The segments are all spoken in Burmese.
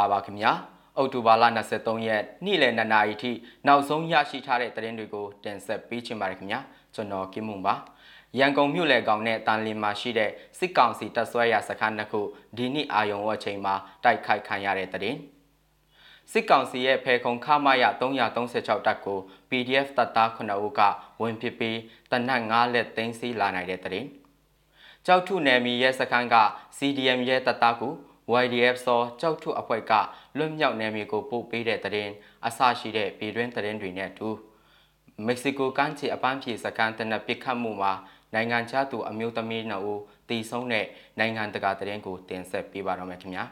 လာပါခင်ဗျာအောက်တိုဘာလ23ရက်နေ့လယ်2နာရီထိနောက်ဆုံးရရှိထားတဲ့သတင်းတွေကိုတင်ဆက်ပေးချင်ပါတယ်ခင်ဗျာကျွန်တော်ကင်းမွန်ပါရန်ကုန်မြို့လေကောင်နဲ့တန်လင်းမှာရှိတဲ့စစ်ကောင်စီတပ်ဆွဲရစခန်းတစ်ခုဒီနေ့အာယုံဝတ်ချိန်မှာတိုက်ခိုက်ခံရတဲ့သတင်းစစ်ကောင်စီရဲ့ဖေခုံခမရ336တပ်ကို PDF တပ်သား9ဦးကဝင်ပစ်ပြီးတနက်9လက်သိမ်းဆည်းလာနိုင်တဲ့သတင်းကြောက်ထုနယ်မြေရဲစခန်းက CDM ရဲတပ်သားကို YDF စောကြောက်ထုအဖွဲ့ကလွတ်မြောက်နယ်မြေကိုပို့ပေးတဲ့တဲ့ရင်အဆရှိတဲ့ပြည်တွင်းတဲ့ရင်တွေနဲ့အတူမက္ကဆီကိုကမ်းခြေအပန်းဖြေစခန်းတနက်ပစ်ခတ်မှုမှာနိုင်ငံခြားသူအမျိုးသမီးနှစ်ဦးတည်ဆုံးတဲ့နိုင်ငံတကာတဲ့ရင်ကိုတင်ဆက်ပေးပါတော့မယ်ခင်ဗျာ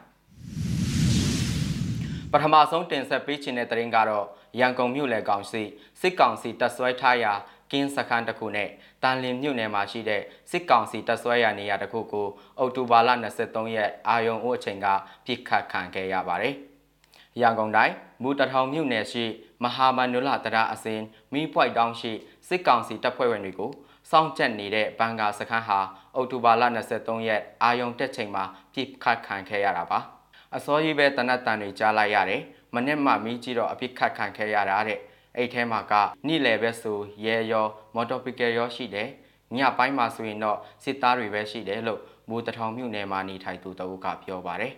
ပထမဆုံးတင်ဆက်ပေးခြင်းတဲ့တဲ့ရင်ကတော့ရန်ကုန်မြို့လေကောင်စီစစ်ကောင်စီတပ်ဆွဲထားရာ ကင်းစခန်းတစ်ခုနဲ့တန်လင်းမြို့နယ်မှာရှိတဲ့စစ်ကောင်စီတပ်ဆွဲရာနေရာတစ်ခုကိုအောက်တိုဘာလ23ရက်အာယုံအိုးအချိန်ကပြစ်ခတ်ခံခဲ့ရပါတယ်။ရန်ကုန်တိုင်းမူတထောင်မြို့နယ်ရှိမဟာမန္တလတရားအစင်မီးပွိုက်တောင်းရှိစစ်ကောင်စီတပ်ဖွဲ့ဝင်တွေကိုစောင့်ကြပ်နေတဲ့ဘန်ကာစခန်းဟာအောက်တိုဘာလ23ရက်အာယုံတက်ချိန်မှာပြစ်ခတ်ခံခဲ့ရတာပါ။အစောကြီးပဲတနတ်တန်တွေကြားလိုက်ရတယ်။မနစ်မှမီးကြီးတော့အပြစ်ခတ်ခံခဲ့ရတာတဲ့ အဲ့ထဲမှာကနေ့လယ်ပဲဆိုရဲရောမော်တော်ပီကယ်ရောရှိတယ်ညပိုင်းမှာဆိုရင်တော့စစ်သားတွေပဲရှိတယ်လို့ဘူတထောင်မြို့နယ်မှာနေထိုင်သူတအုပ်ကပြောပါတယ်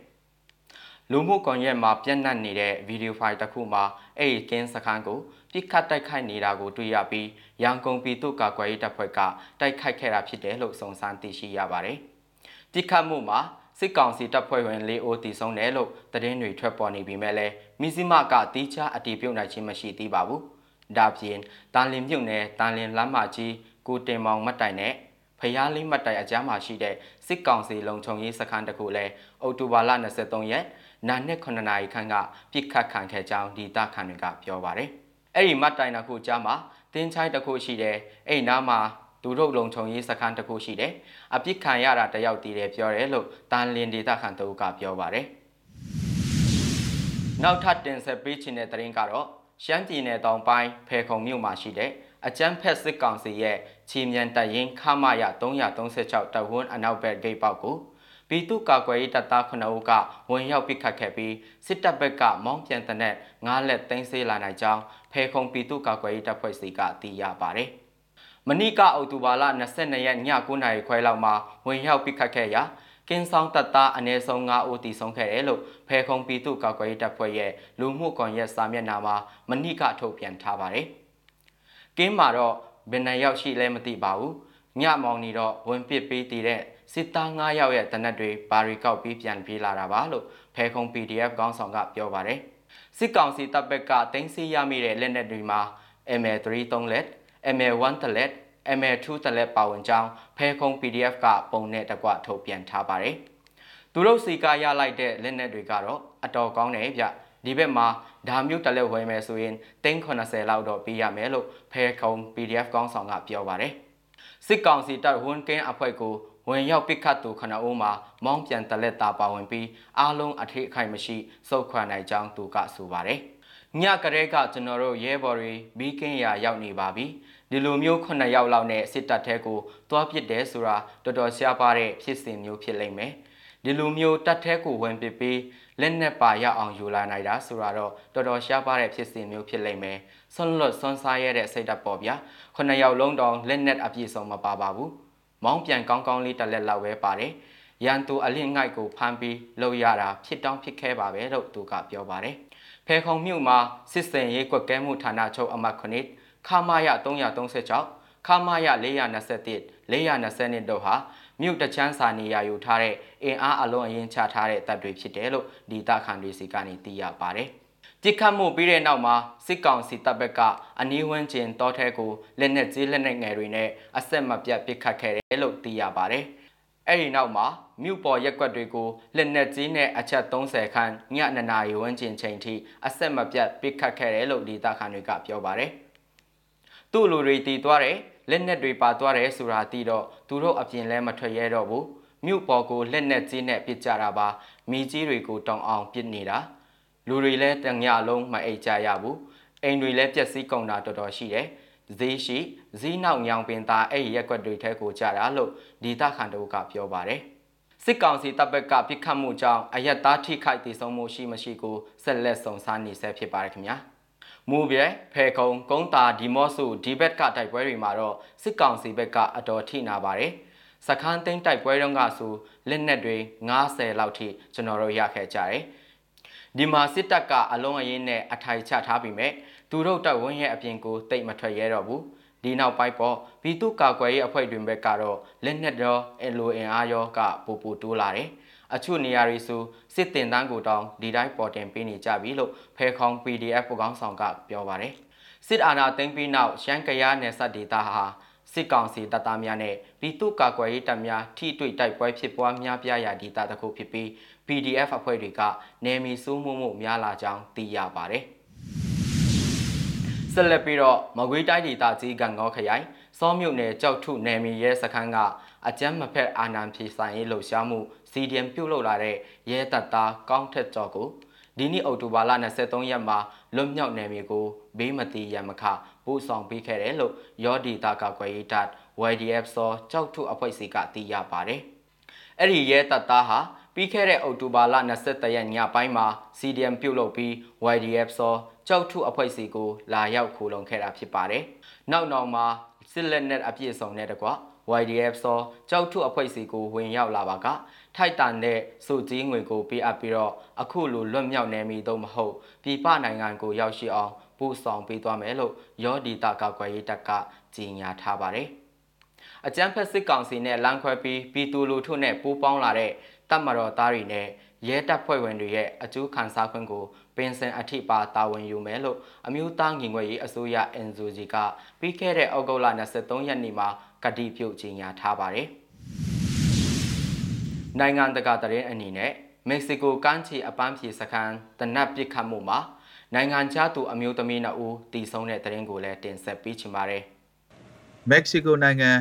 လူမှုကွန်ရက်မှာပြန့်နှံ့နေတဲ့ဗီဒီယိုဖိုင်တစ်ခုမှာအဲ့ဒီကင်းစခန်းကိုပြစ်ခတ်တိုက်ခိုက်နေတာကိုတွေ့ရပြီးရန်ကုန်ပြည်သူ့ကာကွယ်ရေးတပ်ဖွဲ့ကတိုက်ခိုက်ခဲ့တာဖြစ်တယ်လို့စုံစမ်းသိရှိရပါတယ်။ပြစ်ခတ်မှုမှာ စစ်ကောင်စီတပ်ဖွဲ့ဝင်၄ဦးတည်ဆုံးတယ်လို့သတင်းတွေထွက်ပေါ်နေပေမဲ့လည်းမီဇီမကတီးခြားအတီးပြုတ်နိုင်ခြင်းမရှိသေးပါဘူး။ဒါပြင်တန်လင်မြုပ်နယ်တန်လင်လမ်းမကြီးကိုတင်မောင်မတ်တိုင်နဲ့ဖျားလေးမတ်တိုင်အကြားမှာရှိတဲ့စစ်ကောင်စီလုံခြုံရေးစခန်းတစ်ခုလည်းအောက်တိုဘာလ23ရက်နာနှစ်9နာရီခန့်ကပြစ်ခတ်ခံခဲ့ကြောင်းဒေသခံတွေကပြောပါတယ်။အဲ့ဒီမတ်တိုင်တစ်ခုကြားမှာတင်းချိုင်းတစ်ခုရှိတယ်။အဲ့နားမှာ သူတို့လုံခြုံရေးစခန်းတစ်ခုရှိတယ်။အပြစ်ခံရတာတယောက်တည်တယ်ပြောတယ်လို့တန်လင်ဒေသခံတို့ကပြောပါတယ်။နောက်ထပ်တင်ဆက်ပေးခြင်းတဲ့သတင်းကတော့ရှမ်းပြည်နယ်တောင်ပိုင်းဖေခုံမြို့မှာရှိတဲ့အကျန်းဖက်စစ်ကောင်စီရဲ့ချီမြန်တပ်ရင်းခမရ336တပ်ဝန်းအနောက်ဘက်ဂိတ်ပေါက်ကိုပြည်သူ့ကာကွယ်ရေးတပ်သား9ဦးကဝင်ရောက်ပစ်ခတ်ခဲ့ပြီးစစ်တပ်ဘက်ကမောင်းပြန်တဲ့နဲ့ငားလက်သိမ်းဆည်းလာနိုင်ကြောင်းဖေခုံပြည်သူ့ကာကွယ်ရေးတပ်ဖွဲ့စီကသိရပါတယ်။ မနီကအောက်တိုဘာလ22ရက်ည9:00နာရီခွဲလောက်မှာဝင်ရောက်ပစ်ခတ်ခဲ့ရာကင်းဆောင်တပ်သားအနည်းဆုံး9ဦးတည်ဆုံးခဲ့တယ်လို့ဖေခုံပြည်သူ့ကာကွယ်ရေးတပ်ဖွဲ့ရဲ့လူမှုကွန်ရက်စာမျက်နှာမှာမနီကထုတ်ပြန်ထားပါတယ်။ကင်းမှာတော့ဘယ်နှယောက်ရှိလဲမသိပါဘူး။ညမောင်နေတော့ဝင်ပစ်ပေးတည်တဲ့စစ်သား9ယောက်ရဲ့တနက်တွေဘာရီကောက်ပြီးပြန်ပြေးလာတာပါလို့ဖေခုံ PDF ခေါင်းဆောင်ကပြောပါတယ်။စစ်ကောင်စီတပ်ဘက်ကတင်းစီရမိတဲ့လက်နက်တွေမှာ ML3 3လက် ML1 တလက် ML2 တလက်ပါဝင်ကြောင်းဖဲခုံ PDF ကပုံနဲ့တကွထုတ်ပြန်ထားပါတယ်။သူတို့စီကရလိုက်တဲ့လက်နက်တွေကတော့အတော်ကောင်းတယ်ဗျ။ဒီဘက်မှာဒါမျိုးတလက်ဝယ်မယ်ဆိုရင်380လောက်တော့ပေးရမယ်လို့ဖဲခုံ PDF ကောင်းဆောင်ကပြောပါတယ်။စစ်ကောင်စီတပ်ဝန်ကင်းအဖွဲ့ကိုဝင်ရောက်ပစ်ခတ်သူခဏအိုးမှာမောင်းပြန်တလက်တာပါဝင်ပြီးအားလုံးအထိအခိုက်မရှိစုခွာနိုင်ကြောင်းသူကဆိုပါတယ်။ ညကလေးကကျွန်တော်တို့ရဲဘော်တွေဘီကင်းရာရောက်နေပါပြီဒီလိုမျိုး9ယောက်လောက်နဲ့စစ်တပ်ထဲကိုတွားပစ်တယ်ဆိုတာတော်တော်ရှားပါတဲ့ဖြစ်စဉ်မျိုးဖြစ်လိမ့်မယ်ဒီလိုမျိုးတပ်ထဲကိုဝင်ပစ်ပြီးလက်နက်ပါရအောင်ယူလာနိုင်တာဆိုတာတော့တော်တော်ရှားပါတဲ့ဖြစ်စဉ်မျိုးဖြစ်လိမ့်မယ်ဆွန့်လွတ်ဆွန့်စားရတဲ့စိတ်ဓာတ်ပေါ့ဗျာ9ယောက်လုံးတောင်လက်နက်အပြည့်စုံမပါပါဘူးမောင်းပြန်ကောင်းကောင်းလေးတစ်လက်လောက်ပဲပါတယ်ရန်သူအလင့်ငိုက်ကိုဖမ်းပြီးလှုပ်ရတာဖြစ်တောင်းဖြစ်ခဲပါပဲလို့သူကပြောပါတယ် ဖဲခုံမြို့မှာစစ်စင်ရေးကွက်ကဲမှုဌာနချုပ်အမှတ်9ခမာယ336ခမာယ421 420တို့ဟာမြို့တချမ်းစာနေရာယူထားတဲ့အင်အားအလုံးအရင်ချထားတဲ့တပ်တွေဖြစ်တယ်လို့ဒီတာခန်တွေစီကနေသိရပါတယ်။ပြစ်ခတ်မှုပြီးတဲ့နောက်မှာစစ်ကောင်စီတပ်ဘက်ကအနီးဝန်းကျင်တောထဲကိုလက်နက်ကြီးလက်နက်ငယ်တွေနဲ့အဆက်မပြတ်ပစ်ခတ်ခဲ့တယ်လို့သိရပါတယ်။ အဲ့ဒီနောက်မှာမြို့ပေါ်ရက်ကွက်တွေကိုလက်နက်ကြီးနဲ့အချက်30ခန်းည2နာရီဝန်းကျင်ချိန်ထိအဆက်မပြတ်ပစ်ခတ်ခဲ့တယ်လို့ဒီတာခန်တွေကပြောပါတယ်။သူ့လူတွေတည်သွားတယ်လက်နက်တွေပါသွားတယ်ဆိုတာသိတော့သူတို့အပြင်လဲမထွက်ရဲတော့ဘူးမြို့ပေါ်ကိုလက်နက်ကြီးနဲ့ပစ်ကြတာပါမိကြီးတွေကိုတောင်အောင်ပစ်နေတာလူတွေလည်းတညလုံးမအိတ်ကြရဘူးအိမ်တွေလည်းပျက်စီးကုန်တာတော်တော်ရှိတယ် ဈေးရှိဈေးနောက်ညောင်ပင်သားအဲ့ရက်ွက်တွေထဲကိုကြတာလို့ဒီတာခန်တို့ကပြောပါတယ်စစ်ကောင်စီတပ်ဘက်ကပြစ်ခတ်မှုကြောင့်အယက်သားထိခိုက်ဒေဆုံးမှုရှိမရှိကိုဆက်လက်စုံစမ်းနေဆဲဖြစ်ပါတယ်ခင်ဗျာမူပြဲဖဲကုံကုန်းတာဒီမော့စုဒီဘက်ကတိုက်ပွဲတွေမှာတော့စစ်ကောင်စီဘက်ကအတော်ထိနာပါတယ်စခန်းသိမ်းတိုက်ပွဲတုန်းကဆိုလက်နက်တွေ90လောက်ထိကျွန်တော်တို့ရခဲ့ကြတယ်ဒီမှာစစ်တပ်ကအလုံးအရင်နဲ့အထိုင်ချထားပြီးမြဲ သူတို့တပ်ဝန်းရဲ့အပြင်ကိုတိတ်မထွက်ရဲတော့ဘူးဒီနောက်ပိုင်းပေါ်ပြည်သူ့ကာကွယ်ရေးအဖွဲ့တွေဘက်ကတော့လက်နက်ရောအလိုအင်အားရောကပူပူတိုးလာတယ်အချို့နေရာတွေဆိုစစ်တင်တန်းကိုတောင်ဒီတိုင်းပေါ်တင်ပေးနေကြပြီလို့ဖဲခေါင် PDF ပကောင်းဆောင်ကပြောပါတယ်စစ်အာဏာသိမ်းပြီးနောက်ရှမ်းကယားနယ်စပ်ဒေသဟာစစ်ကောင်စီတပ်သားများနဲ့ပြည်သူ့ကာကွယ်ရေးတပ်များထိတွေ့တိုက်ပွဲဖြစ်ပွားများပြားရာဒေသတစ်ခုဖြစ်ပြီး PDF အဖွဲ့တွေကနေမီစိုးမှုမှုများလာကြောင်းသိရပါတယ် ဆက်လက်ပြီးတော့မကွေးတိုင်းဒေသကြီးကံကောခရိုင်စောမြို့နယ်ကြောက်ထုနယ်မြေရဲစခန်းကအကြမ်းမဖက်အာဏာဖြေဆိုင်ရေးလှုပ်ရှားမှု CDM ပြုတ်လုလာတဲ့ရဲတပ်သားကောင်းထက်ကျော်ကိုဒီနေ့အောက်တိုဘာလ23ရက်မှာလွတ်မြောက်နယ်မြေကိုဘေးမတီရမခပို့ဆောင်ပေးခဲ့တယ်လို့ရောဒီတာကကွယ်ရေးတပ် YDF စောကြောက်ထုအဖွဲ့စီကသိရပါတယ်။အဲ့ဒီရဲတပ်သားဟာ ပြီးခဲ့တဲ့အောက်တိုဘာလ23ရက်ညပိုင်းမှာ CDM ပြုတ်လုပ်ပြီး YDF စောကြောက်ထုအဖွဲ့စီကိုလာရောက်ခိုလုံခဲ့တာဖြစ်ပါတယ်။နောက်နောက်မှာစစ်လက်နက်အပြည့်စုံနဲ့တကွ YDF စောကြောက်ထုအဖွဲ့စီကိုဝင်ရောက်လာပါကထိုက်တန်တဲ့စုကြီးငွေကိုပေးအပ်ပြီးတော့အခုလိုလွတ်မြောက်နေမည်တော့မဟုတ်ပြည်ပနိုင်ငံကိုရောက်ရှိအောင်ပို့ဆောင်ပေးသွားမယ်လို့ရောဒီတာကောက်ွယ်ရေးတပ်ကကြေညာထားပါတယ်။အကြမ်းဖက်စစ်ကောင်စီနဲ့လမ်းခွဲပြီးပြည်သူလူထုနဲ့ပူးပေါင်းလာတဲ့ တပ်မတော်သားတွေနဲ့ရဲတပ်ဖွဲ့ဝင်တွေရဲ့အကျိုးခံစားခွင့်ကိုပင်စင်အထိပါတာဝန်ယူမယ်လို့အမျိုးသားညီညွတ်ရေးအစိုးရ NUG ကပြီးခဲ့တဲ့ဩဂုတ်လ23ရက်နေ့မှာကတိပြုကြေညာထားပါတယ်။နိုင်ငံတကာသတင်းအနေနဲ့မက္ကဆီကိုကမ်းခြေအပန်းဖြေစခန်းတနက်ပစ်ခတ်မှုမှာနိုင်ငံခြားသူအမျိုးသမီးနှစ်ဦးတည်ဆုံတဲ့သတင်းကိုလည်းတင်ဆက်ပေးချင်ပါတယ်။မက္ကဆီကိုနိုင်ငံ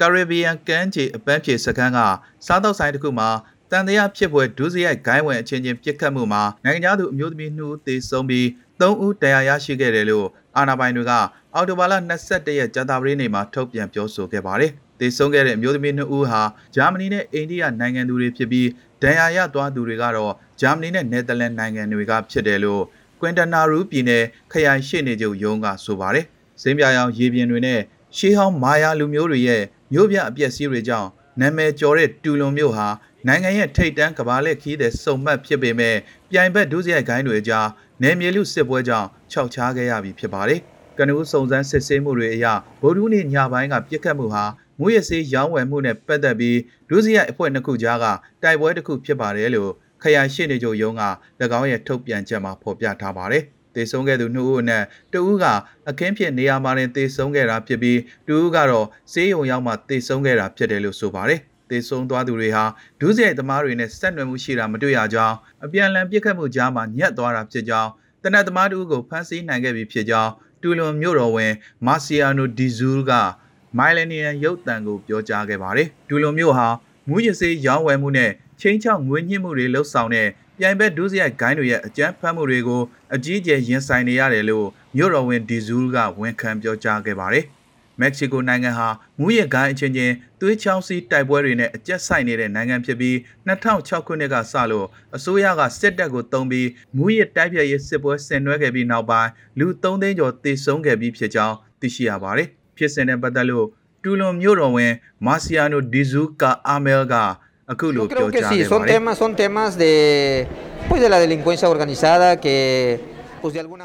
ကာရစ်ဘီယန်ကမ်းခြေအပန်းဖြေစခန်းကစားတောက်ဆိုင်တစ်ခုမှာ တန်တရားဖြစ်ပွဲဒုစရိုက်ဂိုင်းဝင်အချင်းချင်းပြစ်ခတ်မှုမှာနိုင်ငံသားသူအမျိုးသမီး2ဦးသေဆုံးပြီး3ဦးတရားရရှိခဲ့တယ်လို့အာဏာပိုင်တွေကအော်တိုဘာလ22ရက်ကြာသပတေးနေ့မှာထုတ်ပြန်ပြောဆိုခဲ့ပါတယ်။သေဆုံးခဲ့တဲ့အမျိုးသမီး2ဦးဟာဂျာမနီနဲ့အိန္ဒိယနိုင်ငံသူတွေဖြစ်ပြီးဒဏ်ရာရသွားသူတွေကတော့ဂျာမနီနဲ့နယ်သာလန်နိုင်ငံတွေကဖြစ်တယ်လို့ကွင်တနာရူပြည်နယ်ခရိုင်ရှေ့နေချုပ်ရုံးကဆိုပါတယ်။စင်းပြရောင်ရေပြင်တွေနဲ့ရှေးဟောင်းမာယာလူမျိုးတွေရဲ့မြို့ပြအပျက်စီးတွေကြောင့်နာမည်ကျော်တဲ့တူလွန်မြို့ဟာ နိုင်ငံရဲ့ထိပ်တန်းကမ္ဘာလက်ခီးတဲ့စုံမှတ်ဖြစ်ပေမဲ့ပြိုင်ဘက်ဒုစရိုက်ဂိုင်းတွေအကြားနယ်မြေလူစစ်ပွဲကြောင့်ခြောက်ခြားခဲ့ရပြီဖြစ်ပါတယ်။ကနဦးစုံစမ်းစစ်ဆေးမှုတွေအရဗိုလ်ထူးနေ့ညပိုင်းကပြစ်ခတ်မှုဟာမူရစေးရောင်းဝယ်မှုနဲ့ပတ်သက်ပြီးဒုစရိုက်အဖွဲ့နှစ်ခုကြားကတိုက်ပွဲတစ်ခုဖြစ်ပါတယ်လို့ခရိုင်ရှိနေချုပ်ရုံးက၎င်းရဲ့ထုတ်ပြန်ချက်မှာဖော်ပြထားပါတယ်။တေဆုံးခဲ့သူနှစ်ဦးအနက်တဦးကအခင်းဖြစ်နေရာမှာတင်တေဆုံးခဲ့တာဖြစ်ပြီးတဦးကတော့ဆေးရုံရောက်မှတေဆုံးခဲ့တာဖြစ်တယ်လို့ဆိုပါတယ်။ တေဆုံးသွားသူတွေဟာဒုစရိုက်သမားတွေနဲ့ဆက်နွယ်မှုရှိတာမတွေ့ရကြောင်းအပြန်အလှန်ပြစ်ခတ်မှုကြားမှာညက်သွားတာဖြစ်ကြောင်းတနတ်သမားတို့ကိုဖမ်းဆီးနိုင်ခဲ့ပြီဖြစ်ကြောင်းတူလွန်မြို့တော်ဝင်မာဆီယာနိုဒီဇူးကမိုင်လနီယန်ရုပ်တံကိုပြောကြားခဲ့ပါတယ်။တူလွန်မြို့ဟာမူရစေးရောင်းဝယ်မှုနဲ့ချင်းချောက်ငွေညှစ်မှုတွေလှုပ်ဆောင်တဲ့ပြိုင်ဘက်ဒုစရိုက်ဂိုင်းတွေရဲ့အကြမ်းဖက်မှုတွေကိုအကြီးအကျယ်ရင်ဆိုင်နေရတယ်လို့မြို့တော်ဝင်ဒီဇူးကဝန်ခံပြောကြားခဲ့ပါတယ်။ မက္ကဆီကိုနိုင်ငံဟာမူရဂိုင်းအချင်းချင်းသွေးချောင်းစီးတိုက်ပွဲတွေနဲ့အကျက်ဆိုင်နေတဲ့နိုင်ငံဖြစ်ပြီး2006ခုနှစ်ကစလို့အစိုးရကစစ်တပ်ကိုတုံးပြီးမူရတိုက်ပြရေးစစ်ပွဲဆင်နွှဲခဲ့ပြီးနောက်ပိုင်းလူ3သိန်းကျော်တေဆုံးခဲ့ပြီးဖြစ်ကြောင်းသိရှိရပါတယ်။ဖြစ်စဉ်နဲ့ပတ်သက်လို့တူလွန်မြို့တော်ဝင်မာဆီယာနိုဒီဇူးကာအာမဲလ်ကအခုလို Yo ပြော creo que ကြား sí, ခဲ့ပါ son တယ် temas, son temas de, pues de la delincuencia organizada que, pues de alguna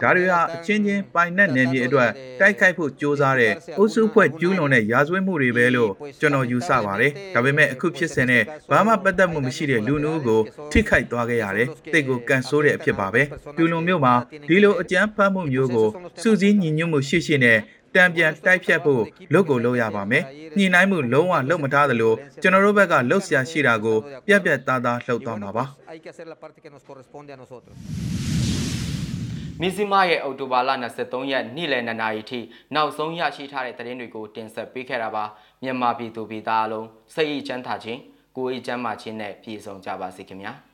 ဒါတွေဟာအချင်းချင်းပိုင်နဲ့နယ်မြေအတွက်တိုက်ခိုက်ဖို့ကြိုးစားတဲ့အုပ်စုဖွဲ့ကျူးလွန်တဲ့ရာဇဝတ်မှုတွေပဲလို့ကျွန်တော်ယူဆပါတယ်။ဒါပေမဲ့အခုဖြစ်စဉ်နဲ့ဘာမှပတ်သက်မှုမရှိတဲ့လူနှုတ်ကိုထိခိုက်သွားခဲ့ရတယ်။တိတ်ကိုကန်ဆိုးတဲ့အဖြစ်ပါပဲ။တူလုံမျိုးမှာဒီလိုအကြမ်းဖက်မှုမျိုးကိုစုစည်းညီညွတ်မှုရှိရှိနဲ့တံပြန်တိုက်ဖြတ်ဖို့လုပ်ကိုလုပ်ရပါမယ်။ညှိနှိုင်းမှုလုံးဝလုပ်မထားသလိုကျွန်တော်တို့ဘက်ကလှုပ်ရှားရှိတာကိုပြက်ပြက်သားသားလှုပ်သွားမှာပါ။ မီဇီမာရဲ့အော်တိုဘာလ23ရက်နေ့လယ်2နာရီထိနောက်ဆုံးရရှိထားတဲ့သတင်းတွေကိုတင်ဆက်ပေးခဲ့တာပါမြန်မာပြည်သူပြည်သားအလုံးစိတ်အချမ်းသာခြင်းကိုယ်အချမ်းသာခြင်းနဲ့ပြည့်စုံကြပါစေခင်ဗျာ။